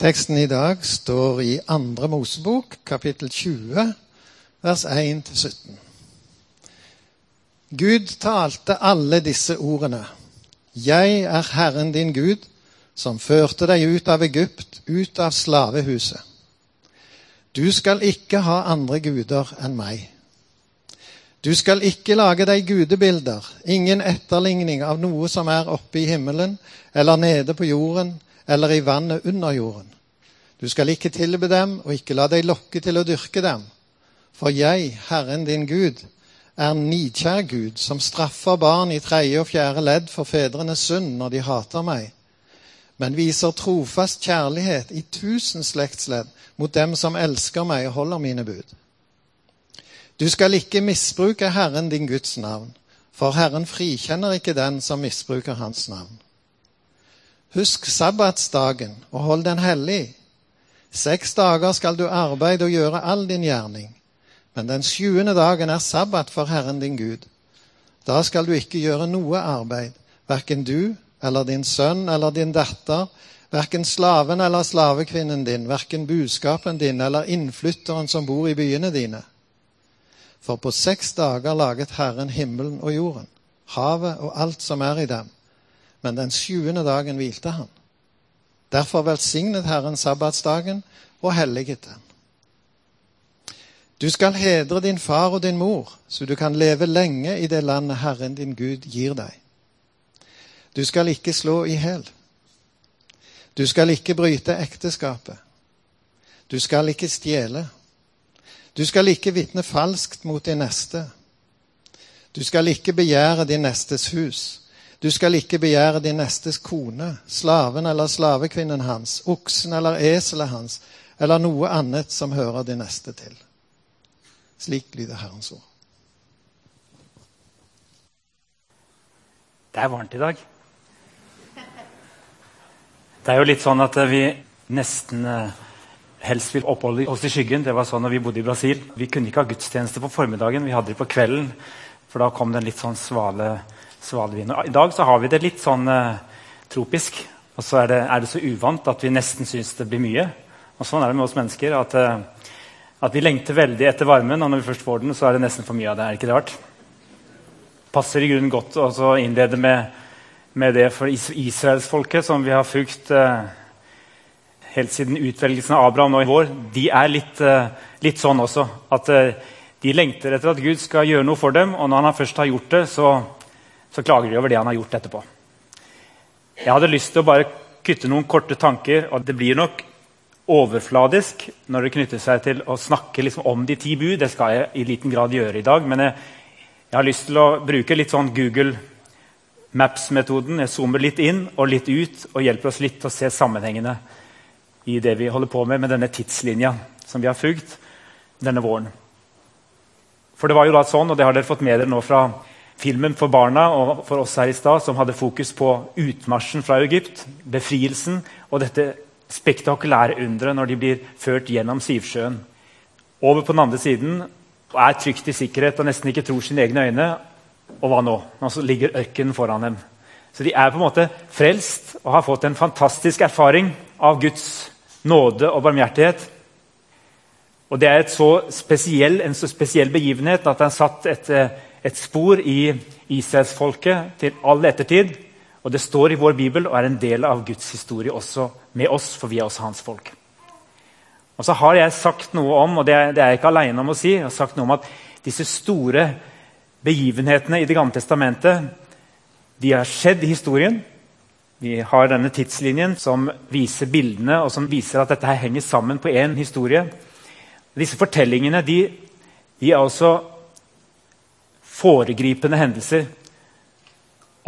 Teksten i dag står i Andre Mosebok, kapittel 20, vers 1-17. Gud talte alle disse ordene. Jeg er Herren din Gud, som førte deg ut av Egypt, ut av slavehuset. Du skal ikke ha andre guder enn meg. Du skal ikke lage deg gudebilder, ingen etterligning av noe som er oppe i himmelen eller nede på jorden eller i vannet under jorden. Du skal ikke tilbe dem og ikke la deg lokke til å dyrke dem. For jeg, Herren din Gud, er nidkjær Gud, som straffer barn i tredje og fjerde ledd for fedrenes synd når de hater meg, men viser trofast kjærlighet i tusen slektsledd mot dem som elsker meg og holder mine bud. Du skal ikke misbruke Herren din Guds navn, for Herren frikjenner ikke den som misbruker hans navn. Husk sabbatsdagen og hold den hellig. Seks dager skal du arbeide og gjøre all din gjerning, men den sjuende dagen er sabbat for Herren din Gud. Da skal du ikke gjøre noe arbeid, verken du eller din sønn eller din datter, verken slaven eller slavekvinnen din, verken buskapen din eller innflytteren som bor i byene dine. For på seks dager laget Herren himmelen og jorden, havet og alt som er i dem men den sjuende dagen hvilte han. Derfor velsignet Herren sabbatsdagen og helliget den. Du skal hedre din far og din mor, så du kan leve lenge i det landet Herren din Gud gir deg. Du skal ikke slå i hæl. Du skal ikke bryte ekteskapet. Du skal ikke stjele. Du skal ikke vitne falskt mot din neste. Du skal ikke begjære din nestes hus. Du skal ikke begjære din nestes kone, slaven eller slavekvinnen hans, oksen eller eselet hans, eller noe annet som hører din neste til. Slik lyder Herrens ord. Det er varmt i dag. Det er jo litt sånn at vi nesten eh, helst vil oppholde oss i skyggen. Det var sånn når vi bodde i Brasil. Vi kunne ikke ha gudstjeneste på formiddagen, vi hadde det på kvelden. For da kom det en litt sånn svale svalvin. I dag så har vi det litt sånn eh, tropisk. Og så er det, er det, så uvant at vi nesten syns det blir mye. Og Sånn er det med oss mennesker. At, eh, at, vi lengter veldig etter varmen, og når vi først får den, så er det nesten for mye av det. Er det ikke rart? Passer i grunnen godt å innlede med, med, det for israelsfolket, som vi har fulgt eh, helt siden utvelgelsen av Abraham nå i vår. De er litt, eh, litt sånn også. At eh, de lengter etter at Gud skal gjøre noe for dem, og når han først har gjort det, så så klager de over det han har gjort etterpå. Jeg hadde lyst til å bare kutte noen korte tanker. og Det blir nok overfladisk når det knytter seg til å snakke liksom om de ti bud. Det skal jeg i liten grad gjøre i dag. Men jeg, jeg har lyst til å bruke litt sånn Google Maps-metoden. Jeg zoomer litt inn og litt ut og hjelper oss litt til å se sammenhengene i det vi holder på med med denne tidslinja som vi har fulgt denne våren. For det var jo da sånn, og det har dere fått med dere nå fra filmen for barna og for oss her i stad som hadde fokus på utmarsjen fra Egypt, befrielsen og dette spektakulære underet når de blir ført gjennom Sivsjøen. Over på den andre siden og er trygt i sikkerhet og nesten ikke tror sine egne øyne. Og hva nå? Nå ligger ørkenen foran dem. Så de er på en måte frelst og har fått en fantastisk erfaring av Guds nåde og barmhjertighet. Og Det er så spesiell, en så spesiell begivenhet at det er satt et eh, et spor i Israelsfolket til all ettertid. Og det står i vår bibel og er en del av Guds historie også med oss, for vi er også hans folk. Og så har jeg sagt noe om, og det er, jeg ikke alene om å si, jeg har sagt noe om at disse store begivenhetene i Det gamle testamentet de har skjedd i historien. Vi har denne tidslinjen som viser bildene og som viser at dette her henger sammen på én historie. Disse fortellingene de, de er også foregripende hendelser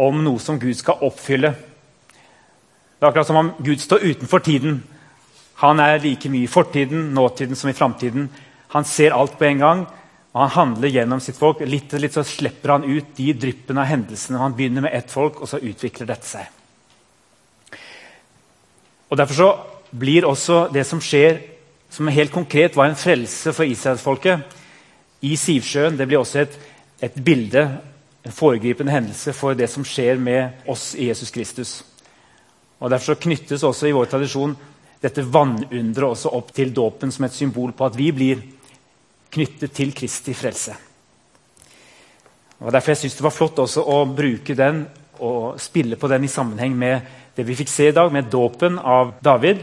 om noe som Gud skal oppfylle. Det er akkurat som om Gud står utenfor tiden. Han er like mye i fortiden, nåtiden som i framtiden. Han ser alt på en gang, og han handler gjennom sitt folk. Litt, og litt så slipper han ut de dryppene av hendelsene. Han begynner med ett folk, og så utvikler dette seg. Og Derfor så blir også det som skjer, som helt konkret var en frelse for israelsfolket i Sivsjøen, det blir også et et bilde, en foregripende hendelse for det som skjer med oss i Jesus Kristus. Og Derfor så knyttes også i vår tradisjon dette vannunderet også opp til dåpen som et symbol på at vi blir knyttet til Kristi frelse. Og Derfor jeg synes det var flott også å bruke den og spille på den i sammenheng med det vi fikk se i dag, med dåpen av David.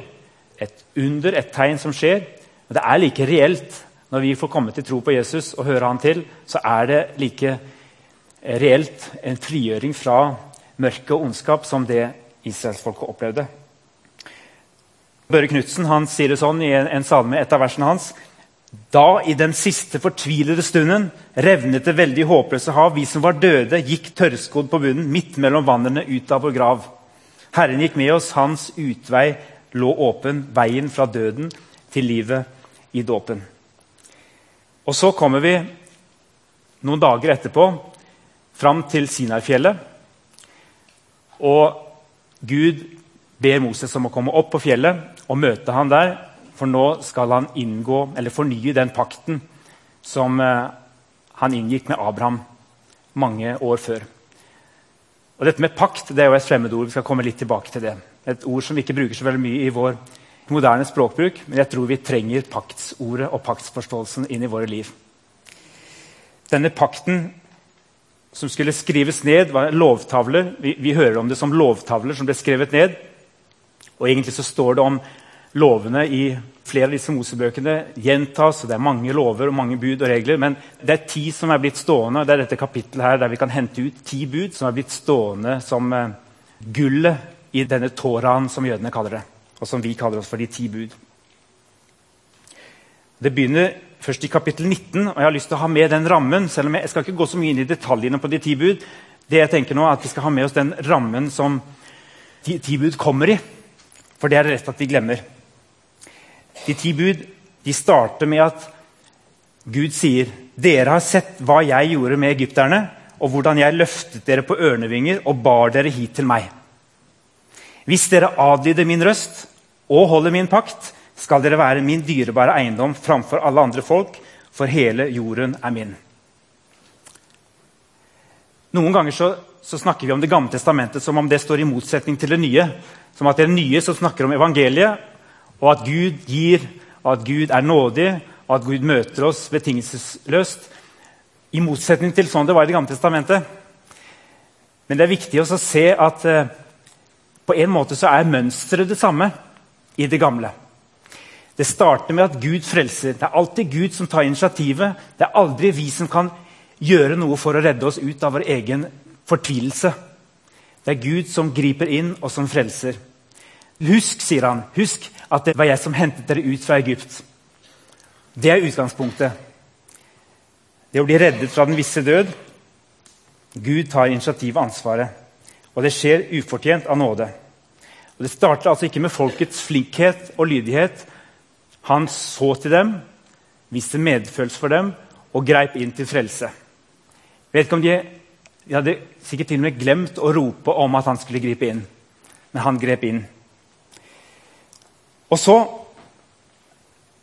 Et under, et tegn som skjer. Men det er like reelt når vi får komme til tro på Jesus og høre han til. Så er det like reelt en frigjøring fra mørke og ondskap som det israelsfolket opplevde. Børre Knutsen sier det sånn i en, en salme, et av versene hans. Da, i den siste fortvilede stunden, revnet det veldig håpløse hav. Vi som var døde, gikk tørrskodd på bunnen, midt mellom vannene ut av vår grav. Herren gikk med oss, hans utvei lå åpen, veien fra døden til livet i dåpen. Og så kommer vi noen dager etterpå fram til Sinarfjellet. Og Gud ber Moses om å komme opp på fjellet og møte han der for nå skal han inngå, eller fornye den pakten som eh, han inngikk med Abraham mange år før. Og Dette med pakt det er jo et fremmedord. Vi skal komme litt tilbake til det. Et ord som vi ikke bruker så veldig mye i vår moderne språkbruk, men jeg tror vi trenger paktsordet og paktsforståelsen inn i våre liv. Denne pakten som skulle skrives ned, var lovtavler. Vi, vi hører om det som lovtavler som ble skrevet ned. Og egentlig så står det om lovene i flere av disse Mosebøkene gjentas. og Det er mange lover og mange bud og regler, men det er ti som er blitt stående. og Det er dette kapittelet her der vi kan hente ut ti bud som er blitt stående som uh, gullet i denne Toraen, som jødene kaller det. Og som vi kaller oss for de ti bud. Det begynner først i kapittel 19, og jeg har lyst til å ha med den rammen. selv om Jeg, jeg skal ikke gå så mye inn i detaljene på de ti bud. Det jeg tenker nå er at Vi skal ha med oss den rammen som ti, ti bud kommer i. For det er det rett at vi glemmer. De ti bud de starter med at Gud sier dere har sett hva jeg gjorde med egypterne, og hvordan jeg løftet dere på ørnevinger og bar dere hit til meg. Hvis dere adlyder min røst og holder min pakt, skal dere være min dyrebare eiendom framfor alle andre folk, for hele jorden er min. Noen ganger så, så snakker vi om Det gamle testamentet som om det står i motsetning til det nye. Som at det er nye som snakker om evangeliet, og at Gud gir, og at Gud er nådig, og at Gud møter oss betingelsesløst. I motsetning til sånn det var i Det gamle testamentet. Men det er viktig å se at eh, på en måte så er mønsteret det samme i det gamle. Det starter med at Gud frelser. Det er alltid Gud som tar initiativet. Det er aldri vi som kan gjøre noe for å redde oss ut av vår egen fortvilelse. Det er Gud som griper inn, og som frelser. Husk, sier han, husk at det var jeg som hentet dere ut fra Egypt. Det er utgangspunktet. Det å bli reddet fra den visse død. Gud tar initiativet og ansvaret. Og det skjer ufortjent av nåde. Og Det starter altså ikke med folkets flinkhet og lydighet. Han så til dem, viste medfølelse for dem og greip inn til frelse. Jeg vet ikke om de, de hadde sikkert til og med glemt å rope om at han skulle gripe inn. Men han grep inn. Og så,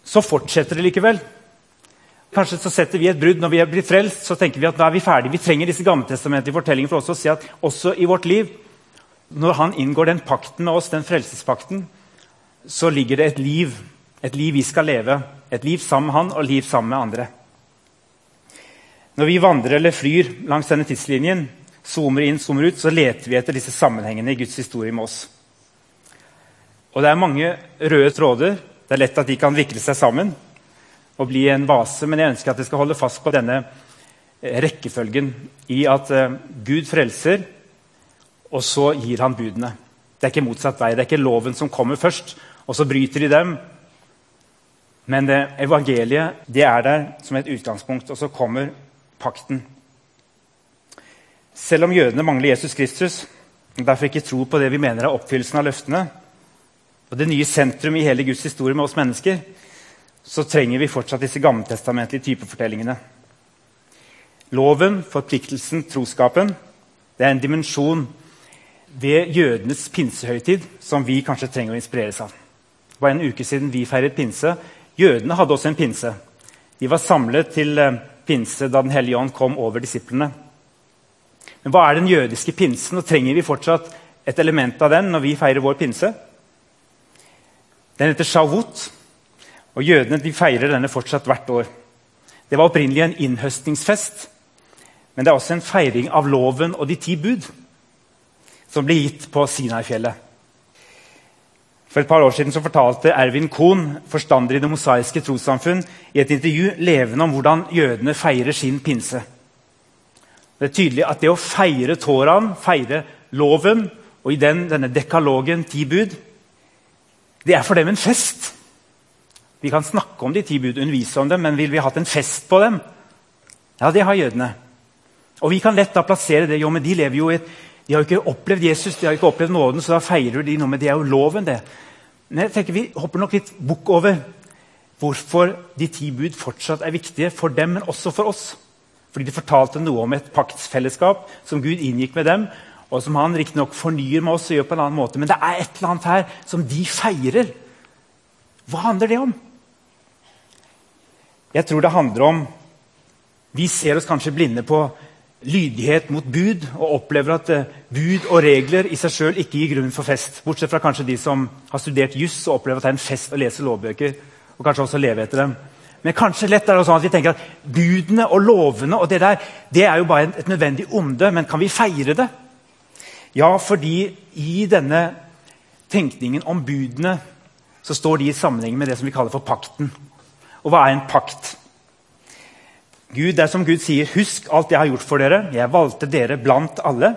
så fortsetter det likevel. Kanskje så setter vi et brudd når vi er blitt frelst. så tenker Vi at da er vi ferdige. Vi trenger disse gammeltestamentlige fortellingene for oss å se at også i vårt liv, når han inngår den pakten med oss, den frelsespakten, så ligger det et liv. Et liv vi skal leve. Et liv sammen med han og liv sammen med andre. Når vi vandrer eller flyr langs denne tidslinjen, zoomer inn, zoomer ut, så leter vi etter disse sammenhengene i Guds historie med oss. Og det er mange røde tråder. Det er lett at de kan vikle seg sammen og bli en vase. Men jeg ønsker at jeg skal holde fast på denne eh, rekkefølgen i at uh, Gud frelser, og så gir han budene. Det er ikke motsatt vei. Det er ikke loven som kommer først, og så bryter de dem. Men det, evangeliet det er der som et utgangspunkt, og så kommer pakten. Selv om jødene mangler Jesus Kristus, og derfor ikke tror på det vi mener er oppfyllelsen av løftene, og det nye sentrum i hele Guds historie med oss mennesker, så trenger vi fortsatt disse gammeltestamentlige typefortellingene. Loven, forpliktelsen, troskapen det er en dimensjon ved jødenes pinsehøytid som vi kanskje trenger å inspireres av. Det var en uke siden vi feiret pinse. Jødene hadde også en pinse. De var samlet til eh, pinse da Den hellige ånd kom over disiplene. Men hva er den jødiske pinsen, og trenger vi fortsatt et element av den når vi feirer vår pinse? Den heter shawut, og jødene de feirer denne fortsatt hvert år. Det var opprinnelig en innhøstningsfest, men det er også en feiring av loven og de ti bud, som ble gitt på Sinai-fjellet. For et par år siden så fortalte Ervin Kohn, forstander i Det mosaiske trossamfunn, i et intervju levende om hvordan jødene feirer sin pinse. Det er tydelig at det å feire Toraen, feire loven, og i den, denne dekalogen, ti bud, det er for dem en fest. Vi kan snakke om de ti bud, undervise om dem, men vil vi hatt en fest på dem? Ja, det har jødene. Og vi kan lett da plassere det jo, men de lever jo i et, de har jo ikke opplevd Jesus, de har ikke opplevd nåden, så da feirer de noe, men det er jo loven, det. Men jeg tenker Vi hopper nok litt bukk over hvorfor de ti bud fortsatt er viktige for dem, men også for oss. Fordi de fortalte noe om et paktsfellesskap som Gud inngikk med dem, og som han riktignok fornyer med oss og gjør på en annen måte. Men det er et eller annet her som de feirer. Hva handler det om? Jeg tror det handler om Vi ser oss kanskje blinde på lydighet mot bud og opplever at bud og regler i seg sjøl ikke gir grunn for fest. Bortsett fra kanskje de som har studert juss og opplever at det er en fest å lese lovbøker. og kanskje også leve etter dem. Men kanskje lett er det sånn at vi tenker at budene og lovene og det der, det er jo bare et nødvendig onde, men kan vi feire det? Ja, fordi i denne tenkningen om budene så står de i sammenheng med det som vi kaller for pakten. Og hva er en pakt? Gud, er som Gud sier, 'Husk alt jeg har gjort for dere. Jeg valgte dere blant alle.'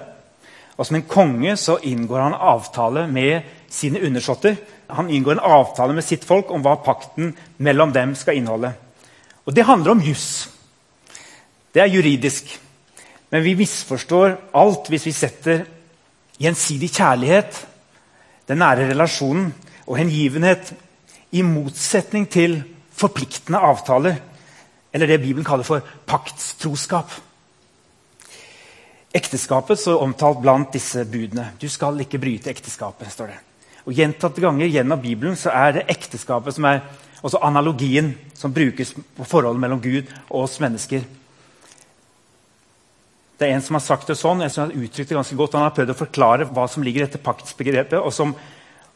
Og Som en konge så inngår han avtale med sine undersåtter. Han inngår en avtale med sitt folk om hva pakten mellom dem skal inneholde. Og Det handler om juss. Det er juridisk. Men vi misforstår alt hvis vi setter gjensidig kjærlighet, den nære relasjonen og hengivenhet i motsetning til forpliktende avtaler eller det Bibelen kaller for paktstroskap. Ekteskapet står omtalt blant disse budene. Du skal ikke bryte ekteskapet. står det. Og Gjentatte ganger gjennom Bibelen så er det ekteskapet som er også analogien som brukes på forholdet mellom Gud og oss mennesker. Det er En som har sagt det sånn, en som har uttrykt det ganske godt. Han har prøvd å forklare hva som ligger i dette paktsbegrepet, og som,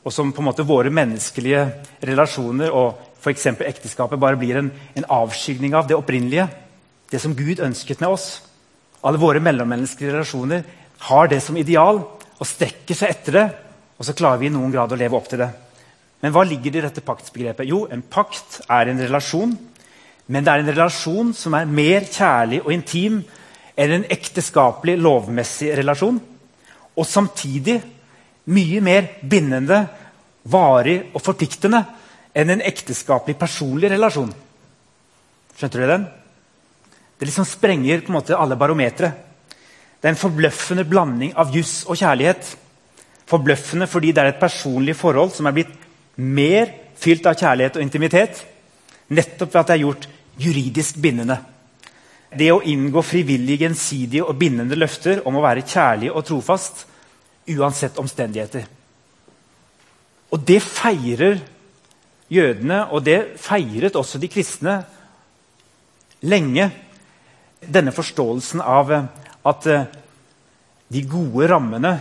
og som på en måte våre menneskelige relasjoner og f.eks. ekteskapet bare blir en, en avskygning av det opprinnelige. Det som Gud ønsket med oss. Alle våre mellommenneskelige relasjoner har det som ideal og strekker seg etter det. Og så klarer vi i noen grad å leve opp til det. Men hva ligger det i dette paktsbegrepet? Jo, en pakt er en relasjon. Men det er en relasjon som er mer kjærlig og intim enn en ekteskapelig, lovmessig relasjon. Og samtidig mye mer bindende, varig og forpliktende enn en ekteskapelig, personlig relasjon. Skjønte du den? Det liksom sprenger på en måte alle barometere. Det er en forbløffende blanding av juss og kjærlighet. Forbløffende fordi det er et personlig forhold som er blitt mer fylt av kjærlighet og intimitet. Nettopp ved at det er gjort juridisk bindende. Det å inngå frivillige, gjensidige og bindende løfter om å være kjærlig og trofast uansett omstendigheter. Og det feirer jødene, og det feiret også de kristne lenge. Denne forståelsen av eh, at eh, de gode rammene,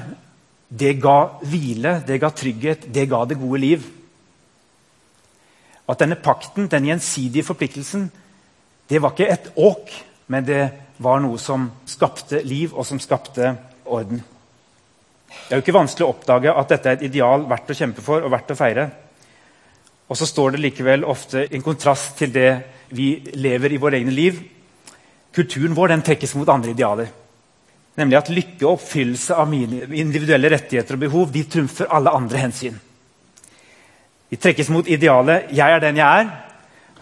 det ga hvile, det ga trygghet, det ga det gode liv. At denne pakten, den gjensidige forpliktelsen, det var ikke et åk, men det var noe som skapte liv, og som skapte orden. Det er jo ikke vanskelig å oppdage at dette er et ideal verdt å kjempe for og verdt å feire. Og så står det likevel ofte en kontrast til det vi lever i våre egne liv. Kulturen vår den trekkes mot andre idealer. Nemlig at lykke og oppfyllelse av mine individuelle rettigheter og behov de trumfer alle andre hensyn. Vi trekkes mot idealet 'jeg er den jeg er',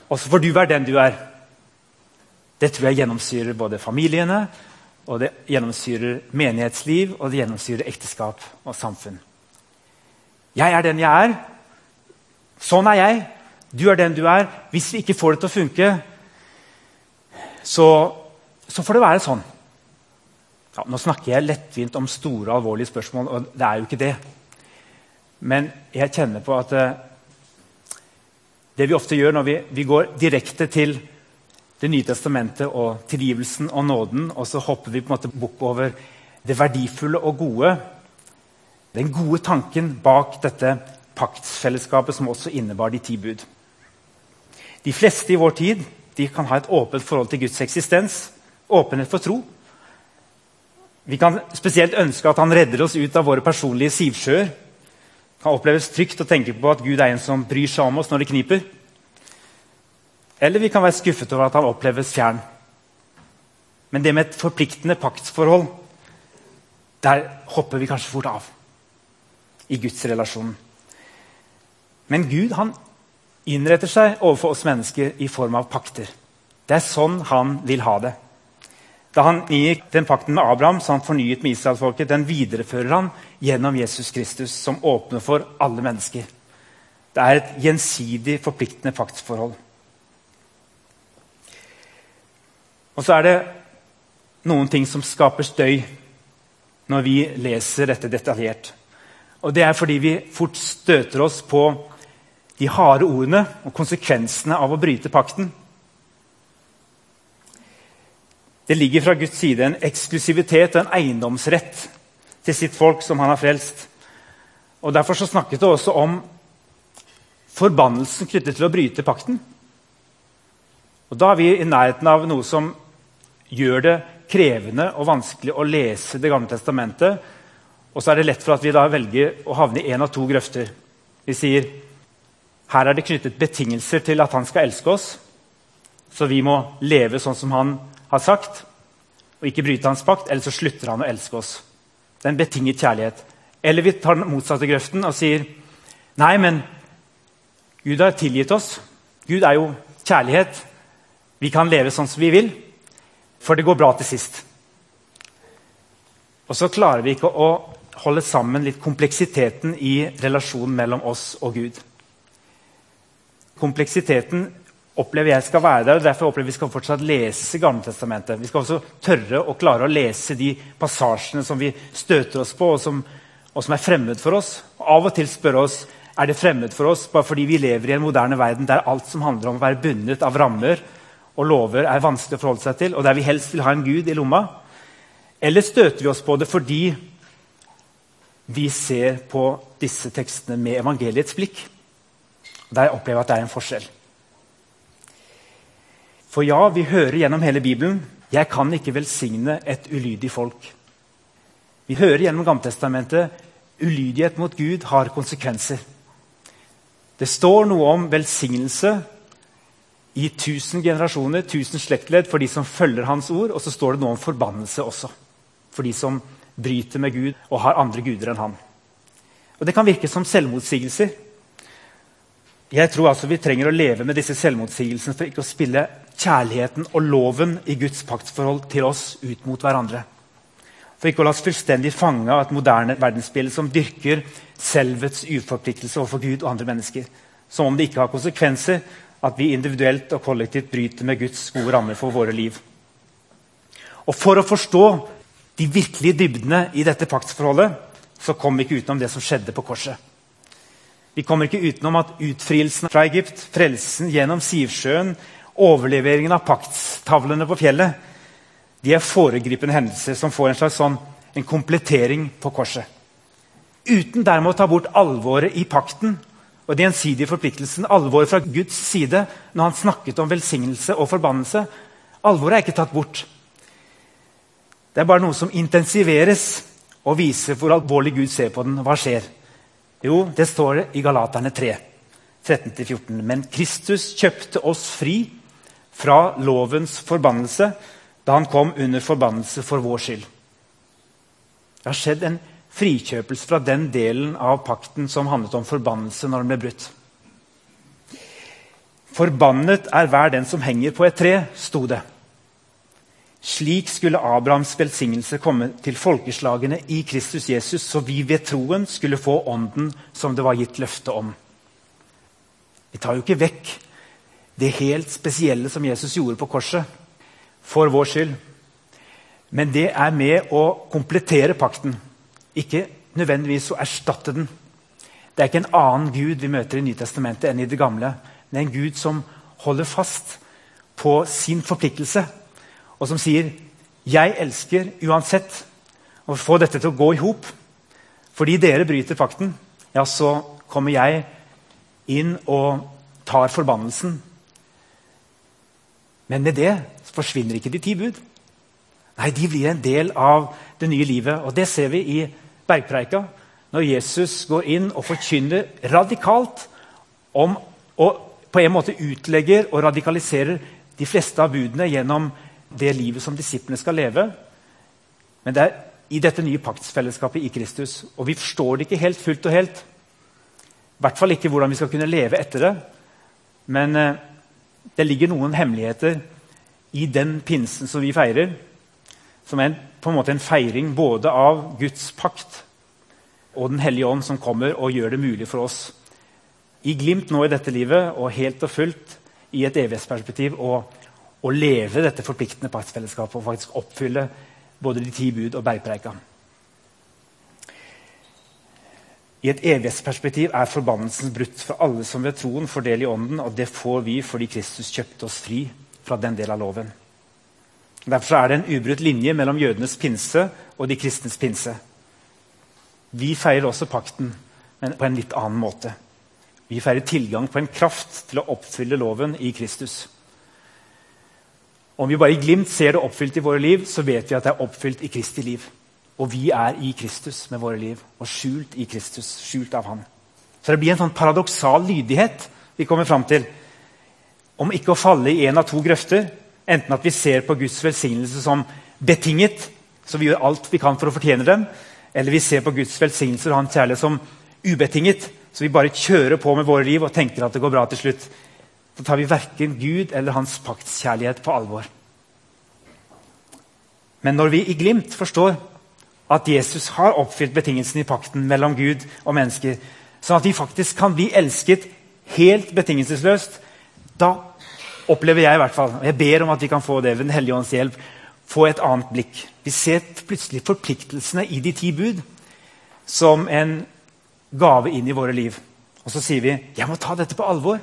og så får du være den du er. Det tror jeg gjennomsyrer både familiene, og det gjennomsyrer menighetsliv og det gjennomsyrer ekteskap og samfunn. Jeg er den jeg er, Sånn er jeg. Du er den du er. Hvis vi ikke får det til å funke, så, så får det være sånn. Ja, nå snakker jeg lettvint om store, alvorlige spørsmål, og det er jo ikke det. Men jeg kjenner på at uh, det vi ofte gjør når vi, vi går direkte til Det nye testamentet og tilgivelsen og nåden, og så hopper vi på en måte bukk over det verdifulle og gode, den gode tanken bak dette paktsfellesskapet som også innebar de ti bud. De fleste i vår tid de kan ha et åpent forhold til Guds eksistens, åpenhet for tro. Vi kan spesielt ønske at han redder oss ut av våre personlige sivsjøer. Kan oppleves trygt å tenke på at Gud er en som bryr seg om oss når det kniper. Eller vi kan være skuffet over at han oppleves fjern. Men det med et forpliktende paktsforhold, der hopper vi kanskje fort av i gudsrelasjonen. Men Gud han innretter seg overfor oss mennesker i form av pakter. Det er sånn han vil ha det. Da han inngikk den pakten med Abraham, så han fornyet med Israelsfolket, den viderefører han gjennom Jesus Kristus, som åpner for alle mennesker. Det er et gjensidig forpliktende paktsforhold. Og så er det noen ting som skaper støy når vi leser dette detaljert. Og Det er fordi vi fort støter oss på de harde ordene og konsekvensene av å bryte pakten. Det ligger fra Guds side en eksklusivitet og en eiendomsrett til sitt folk som han har frelst. Og Derfor så snakket det også om forbannelsen knyttet til å bryte pakten. Og Da er vi i nærheten av noe som gjør det krevende og vanskelig å lese Det gamle testamentet. Og så er det lett for at vi da velger å havne i en av to grøfter. Vi sier her er det knyttet betingelser til at han skal elske oss. Så vi må leve sånn som han har sagt, og ikke bryte hans pakt. Eller så slutter han å elske oss. Det er en betinget kjærlighet. Eller vi tar den motsatte grøften og sier nei, men Gud har tilgitt oss. Gud er jo kjærlighet. Vi kan leve sånn som vi vil. For det går bra til sist. Og så klarer vi ikke å holde sammen litt kompleksiteten i relasjonen mellom oss og Gud. Kompleksiteten opplever jeg skal være der, og derfor opplever vi skal fortsatt lese Gamletestamentet. Vi skal også tørre å klare å lese de passasjene som vi støter oss på, og som, og som er fremmed for oss. Og av og til spørre oss er det fremmed for oss bare fordi vi lever i en moderne verden der alt som handler om å være bundet av rammer og lover er vanskelig å forholde seg til, og der vi helst vil ha en gud i lomma? Eller støter vi oss på det fordi vi ser på disse tekstene med evangeliets blikk? Der opplever jeg at det er en forskjell. For ja, vi hører gjennom hele Bibelen 'Jeg kan ikke velsigne et ulydig folk'. Vi hører gjennom Gammeltestamentet ulydighet mot Gud har konsekvenser. Det står noe om velsignelse i tusen generasjoner, tusen slektledd, for de som følger Hans ord. Og så står det noe om forbannelse også, for de som bryter med Gud og har andre guder enn han. Og Det kan virke som selvmotsigelser. Jeg tror altså Vi trenger å leve med disse selvmotsigelsene for ikke å spille kjærligheten og loven i Guds paktsforhold til oss ut mot hverandre. For ikke å la oss fullstendig fange av et moderne verdensbilde som dyrker selvets uforpliktelse overfor Gud og andre mennesker. Som om det ikke har konsekvenser at vi individuelt og kollektivt bryter med Guds gode rammer for våre liv. Og For å forstå de virkelige dybdene i dette paktsforholdet så kom vi ikke utenom det som skjedde på korset. Vi kommer ikke utenom at utfrielsen fra Egypt, frelsen gjennom Sivsjøen, overleveringen av paktstavlene på fjellet, de er foregripende hendelser som får en slags sånn, en komplettering på korset. Uten dermed å ta bort alvoret i pakten og den gjensidige forpliktelsen, alvoret fra Guds side når han snakket om velsignelse og forbannelse. Alvoret er ikke tatt bort. Det er bare noe som intensiveres og viser hvor alvorlig Gud ser på den. Hva skjer? Jo, det står det i Galaterne 3, 13-14. Men Kristus kjøpte oss fri fra lovens forbannelse da han kom under forbannelse for vår skyld. Det har skjedd en frikjøpelse fra den delen av pakten som handlet om forbannelse når den ble brutt. Forbannet er hver den som henger på et tre, sto det. Slik skulle Abrahams velsignelse komme til folkeslagene i Kristus Jesus, så vi ved troen skulle få ånden som det var gitt løfte om. Vi tar jo ikke vekk det helt spesielle som Jesus gjorde på korset, for vår skyld. Men det er med å komplettere pakten. Ikke nødvendigvis å erstatte den. Det er ikke en annen gud vi møter i Nytestamentet enn i det gamle. Men en gud som holder fast på sin forpliktelse, og som sier 'Jeg elsker uansett' å få dette til å gå i hop. Fordi dere bryter pakten, ja, så kommer jeg inn og tar forbannelsen. Men med det forsvinner ikke de ti bud. Nei, de blir en del av det nye livet. Og det ser vi i bergpreika, når Jesus går inn og forkynner radikalt om og på en måte utlegger og radikaliserer de fleste av budene gjennom det livet som disiplene skal leve. Men det er i dette nye paktsfellesskapet i Kristus. Og vi forstår det ikke helt fullt og helt. I hvert fall ikke hvordan vi skal kunne leve etter det. Men eh, det ligger noen hemmeligheter i den pinsen som vi feirer, som er en, på en måte en feiring både av Guds pakt og Den hellige ånd, som kommer og gjør det mulig for oss i glimt nå i dette livet og helt og fullt i et evighetsperspektiv å, å leve dette forpliktende paktsfellesskapet og faktisk oppfylle både de ti bud og bergpreika. I et evighetsperspektiv er forbannelsen brutt for alle som ved troen får del i Ånden, og det får vi fordi Kristus kjøpte oss fri fra den del av loven. Derfor er det en ubrutt linje mellom jødenes pinse og de kristnes pinse. Vi feirer også pakten, men på en litt annen måte. Vi feirer tilgang på en kraft til å oppfylle loven i Kristus. Om vi bare i glimt ser det oppfylt i våre liv, så vet vi at det er oppfylt i Kristi liv. Og vi er i Kristus med våre liv, og skjult i Kristus. skjult av Han. Så det blir en sånn paradoksal lydighet vi kommer fram til. Om ikke å falle i en av to grøfter. Enten at vi ser på Guds velsignelse som betinget, så vi gjør alt vi kan for å fortjene dem. Eller vi ser på Guds velsignelse og hans kjærlighet som ubetinget, så vi bare kjører på med våre liv og tenker at det går bra til slutt. Da tar vi verken Gud eller hans paktskjærlighet på alvor. Men når vi i glimt forstår at Jesus har oppfylt betingelsen i pakten mellom Gud og mennesker, sånn at vi faktisk kan bli elsket helt betingelsesløst, da opplever jeg i hvert fall, og jeg ber om at vi kan få det ved Den hellige ånds hjelp, få et annet blikk. Vi ser plutselig forpliktelsene i de ti bud som en gave inn i våre liv. Og så sier vi jeg må ta dette på alvor.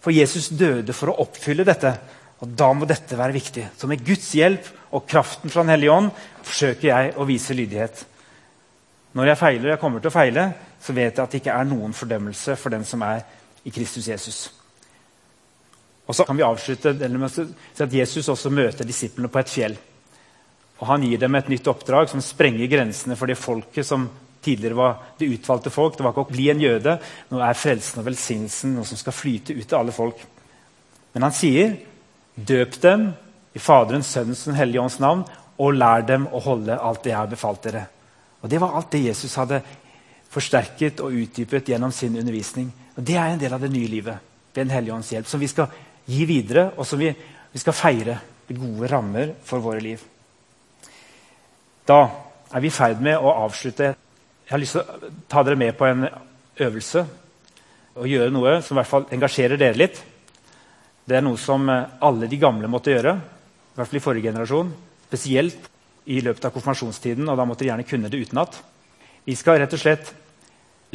For Jesus døde for å oppfylle dette. Og da må dette være viktig. Så med Guds hjelp og kraften fra Den hellige ånd forsøker jeg å vise lydighet. Når jeg feiler, og jeg kommer til å feile, så vet jeg at det ikke er noen fordømmelse for den som er i Kristus Jesus. Og så kan vi avslutte med å si at Jesus også møter disiplene på et fjell. Og Han gir dem et nytt oppdrag som sprenger grensene for det folket som tidligere var det utvalgte folk. Det var ikke å bli en jøde. Nå er frelsen og velsignelsen noe som skal flyte ut til alle folk. Men han sier Døp dem i Faderens, Sønnens og hellige ånds navn, og lær dem å holde alt det jeg har befalt dere. Og Det var alt det Jesus hadde forsterket og utdypet gjennom sin undervisning. Og Det er en del av det nye livet ved Den hellige ånds hjelp, som vi skal gi videre, og som vi, vi skal feire gode rammer for våre liv. Da er vi i ferd med å avslutte. Jeg har lyst til å ta dere med på en øvelse og gjøre noe som i hvert fall engasjerer dere litt. Det er noe som eh, alle de gamle måtte gjøre, i hvert fall i forrige generasjon. Spesielt i løpet av konfirmasjonstiden, og da måtte de gjerne kunne det utenat. Vi skal rett og slett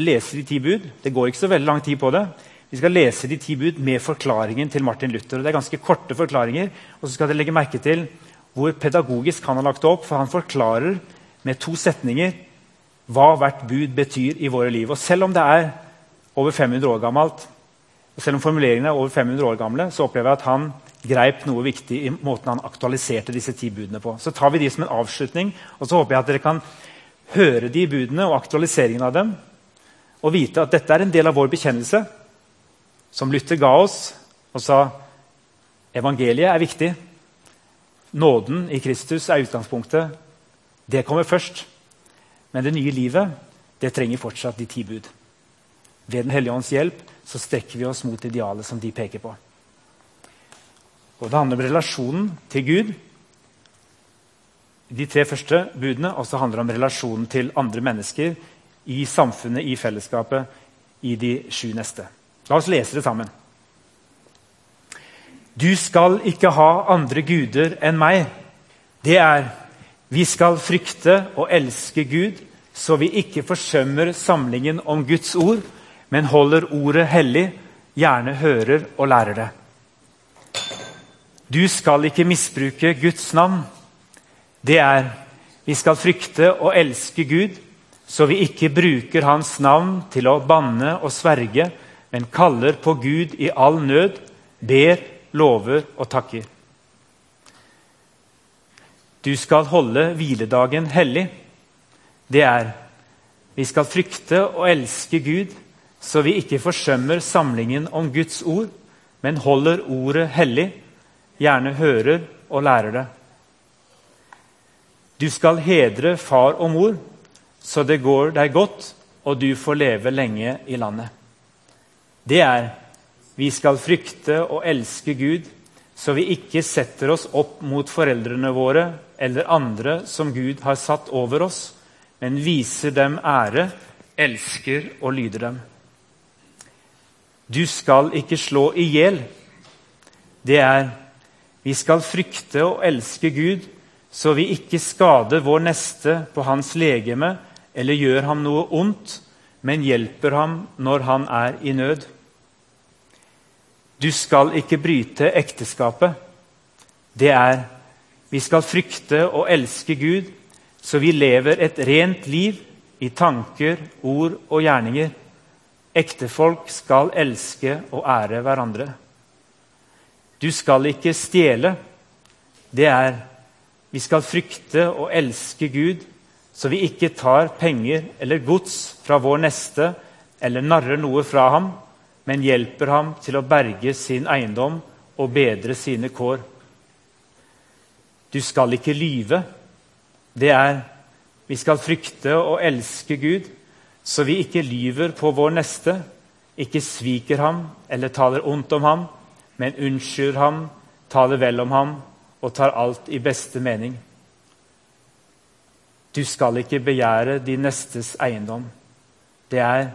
lese de ti bud. Det går ikke så veldig lang tid på det. Vi skal lese de ti bud med forklaringen til Martin Luther. og Det er ganske korte forklaringer. Og så skal dere legge merke til hvor pedagogisk han har lagt det opp. For han forklarer med to setninger hva hvert bud betyr i våre liv. Og selv om det er over 500 år gammelt, og Selv om formuleringene er over 500 år gamle, så opplever jeg at han greip noe viktig i måten han aktualiserte disse ti budene på. Så tar vi de som en avslutning, og så håper jeg at dere kan høre de budene og aktualiseringen av dem, og vite at dette er en del av vår bekjennelse, som Luther ga oss og sa evangeliet er viktig. Nåden i Kristus er utgangspunktet. Det kommer først. Men det nye livet det trenger fortsatt de ti bud. Ved Den hellige ånds hjelp så strekker vi oss mot idealet som de peker på. Og Det handler om relasjonen til Gud, de tre første budene, og så handler det om relasjonen til andre mennesker i samfunnet, i fellesskapet, i de sju neste. La oss lese det sammen. Du skal ikke ha andre guder enn meg. Det er vi skal frykte og elske Gud, så vi ikke forsømmer samlingen om Guds ord men holder ordet hellig, gjerne hører og lærer det. Du skal ikke misbruke Guds navn. Det er vi skal frykte og elske Gud, så vi ikke bruker hans navn til å banne og sverge, men kaller på Gud i all nød, ber, lover og takker. Du skal holde hviledagen hellig. Det er vi skal frykte og elske Gud, så vi ikke forsømmer samlingen om Guds ord, men holder ordet hellig, gjerne hører og lærer det. Du skal hedre far og mor, så det går deg godt, og du får leve lenge i landet. Det er vi skal frykte og elske Gud, så vi ikke setter oss opp mot foreldrene våre eller andre som Gud har satt over oss, men viser dem ære, elsker og lyder dem. Du skal ikke slå i hjel. Det er vi skal frykte og elske Gud, så vi ikke skader vår neste på hans legeme eller gjør ham noe ondt, men hjelper ham når han er i nød. Du skal ikke bryte ekteskapet. Det er vi skal frykte og elske Gud, så vi lever et rent liv i tanker, ord og gjerninger. Ektefolk skal elske og ære hverandre. Du skal ikke stjele. Det er vi skal frykte og elske Gud, så vi ikke tar penger eller gods fra vår neste eller narrer noe fra ham, men hjelper ham til å berge sin eiendom og bedre sine kår. Du skal ikke lyve. Det er vi skal frykte og elske Gud, så vi ikke lyver på vår neste, ikke sviker ham eller taler ondt om ham, men unnskylder ham, taler vel om ham og tar alt i beste mening. Du skal ikke begjære din nestes eiendom. Det er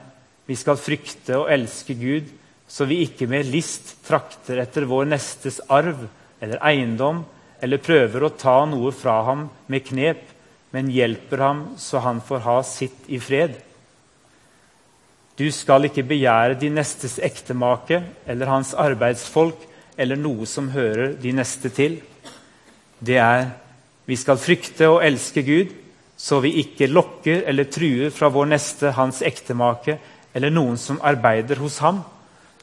vi skal frykte og elske Gud, så vi ikke med list trakter etter vår nestes arv eller eiendom, eller prøver å ta noe fra ham med knep, men hjelper ham så han får ha sitt i fred. Du skal ikke begjære din nestes ektemake eller hans arbeidsfolk eller noe som hører de neste til. Det er vi skal frykte og elske Gud, så vi ikke lokker eller truer fra vår neste hans ektemake eller noen som arbeider hos ham,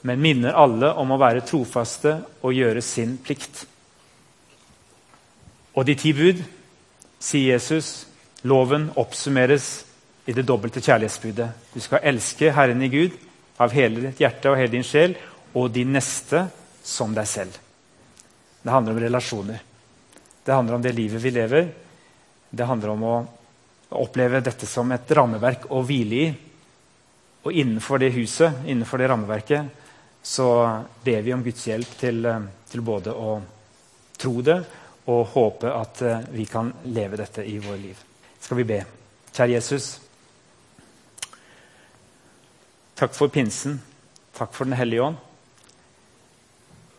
men minner alle om å være trofaste og gjøre sin plikt. Og de ti bud, sier Jesus, loven oppsummeres i det dobbelte kjærlighetsbudet. Du skal elske Herren i Gud av hele ditt hjerte og hele din sjel, og din neste som deg selv. Det handler om relasjoner. Det handler om det livet vi lever. Det handler om å oppleve dette som et rammeverk å hvile i og innenfor det huset, innenfor det rammeverket, så ber vi om Guds hjelp til, eh, til både å tro det og håpe at eh, vi kan leve dette i vårt liv. Skal vi be. Kjære Jesus. Takk for pinsen. Takk for Den hellige ånd.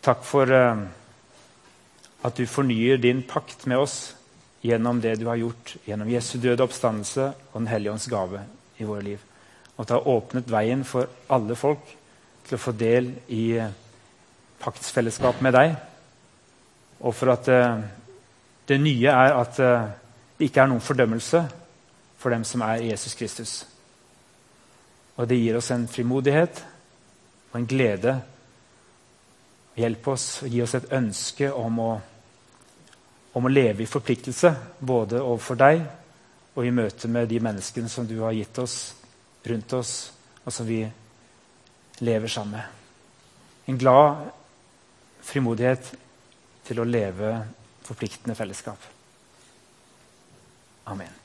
Takk for uh, at du fornyer din pakt med oss gjennom det du har gjort gjennom Jesu døde oppstandelse og Den hellige ånds gave i våre liv og at det har åpnet veien for alle folk til å få del i eh, paktsfellesskap med deg. Og for at uh, det nye er at uh, det ikke er noen fordømmelse for dem som er Jesus Kristus. Og det gir oss en frimodighet og en glede. Hjelp oss og gi oss et ønske om å, om å leve i forpliktelse, både overfor deg og i møte med de menneskene som du har gitt oss rundt oss, og som vi lever sammen med. En glad frimodighet til å leve forpliktende fellesskap. Amen.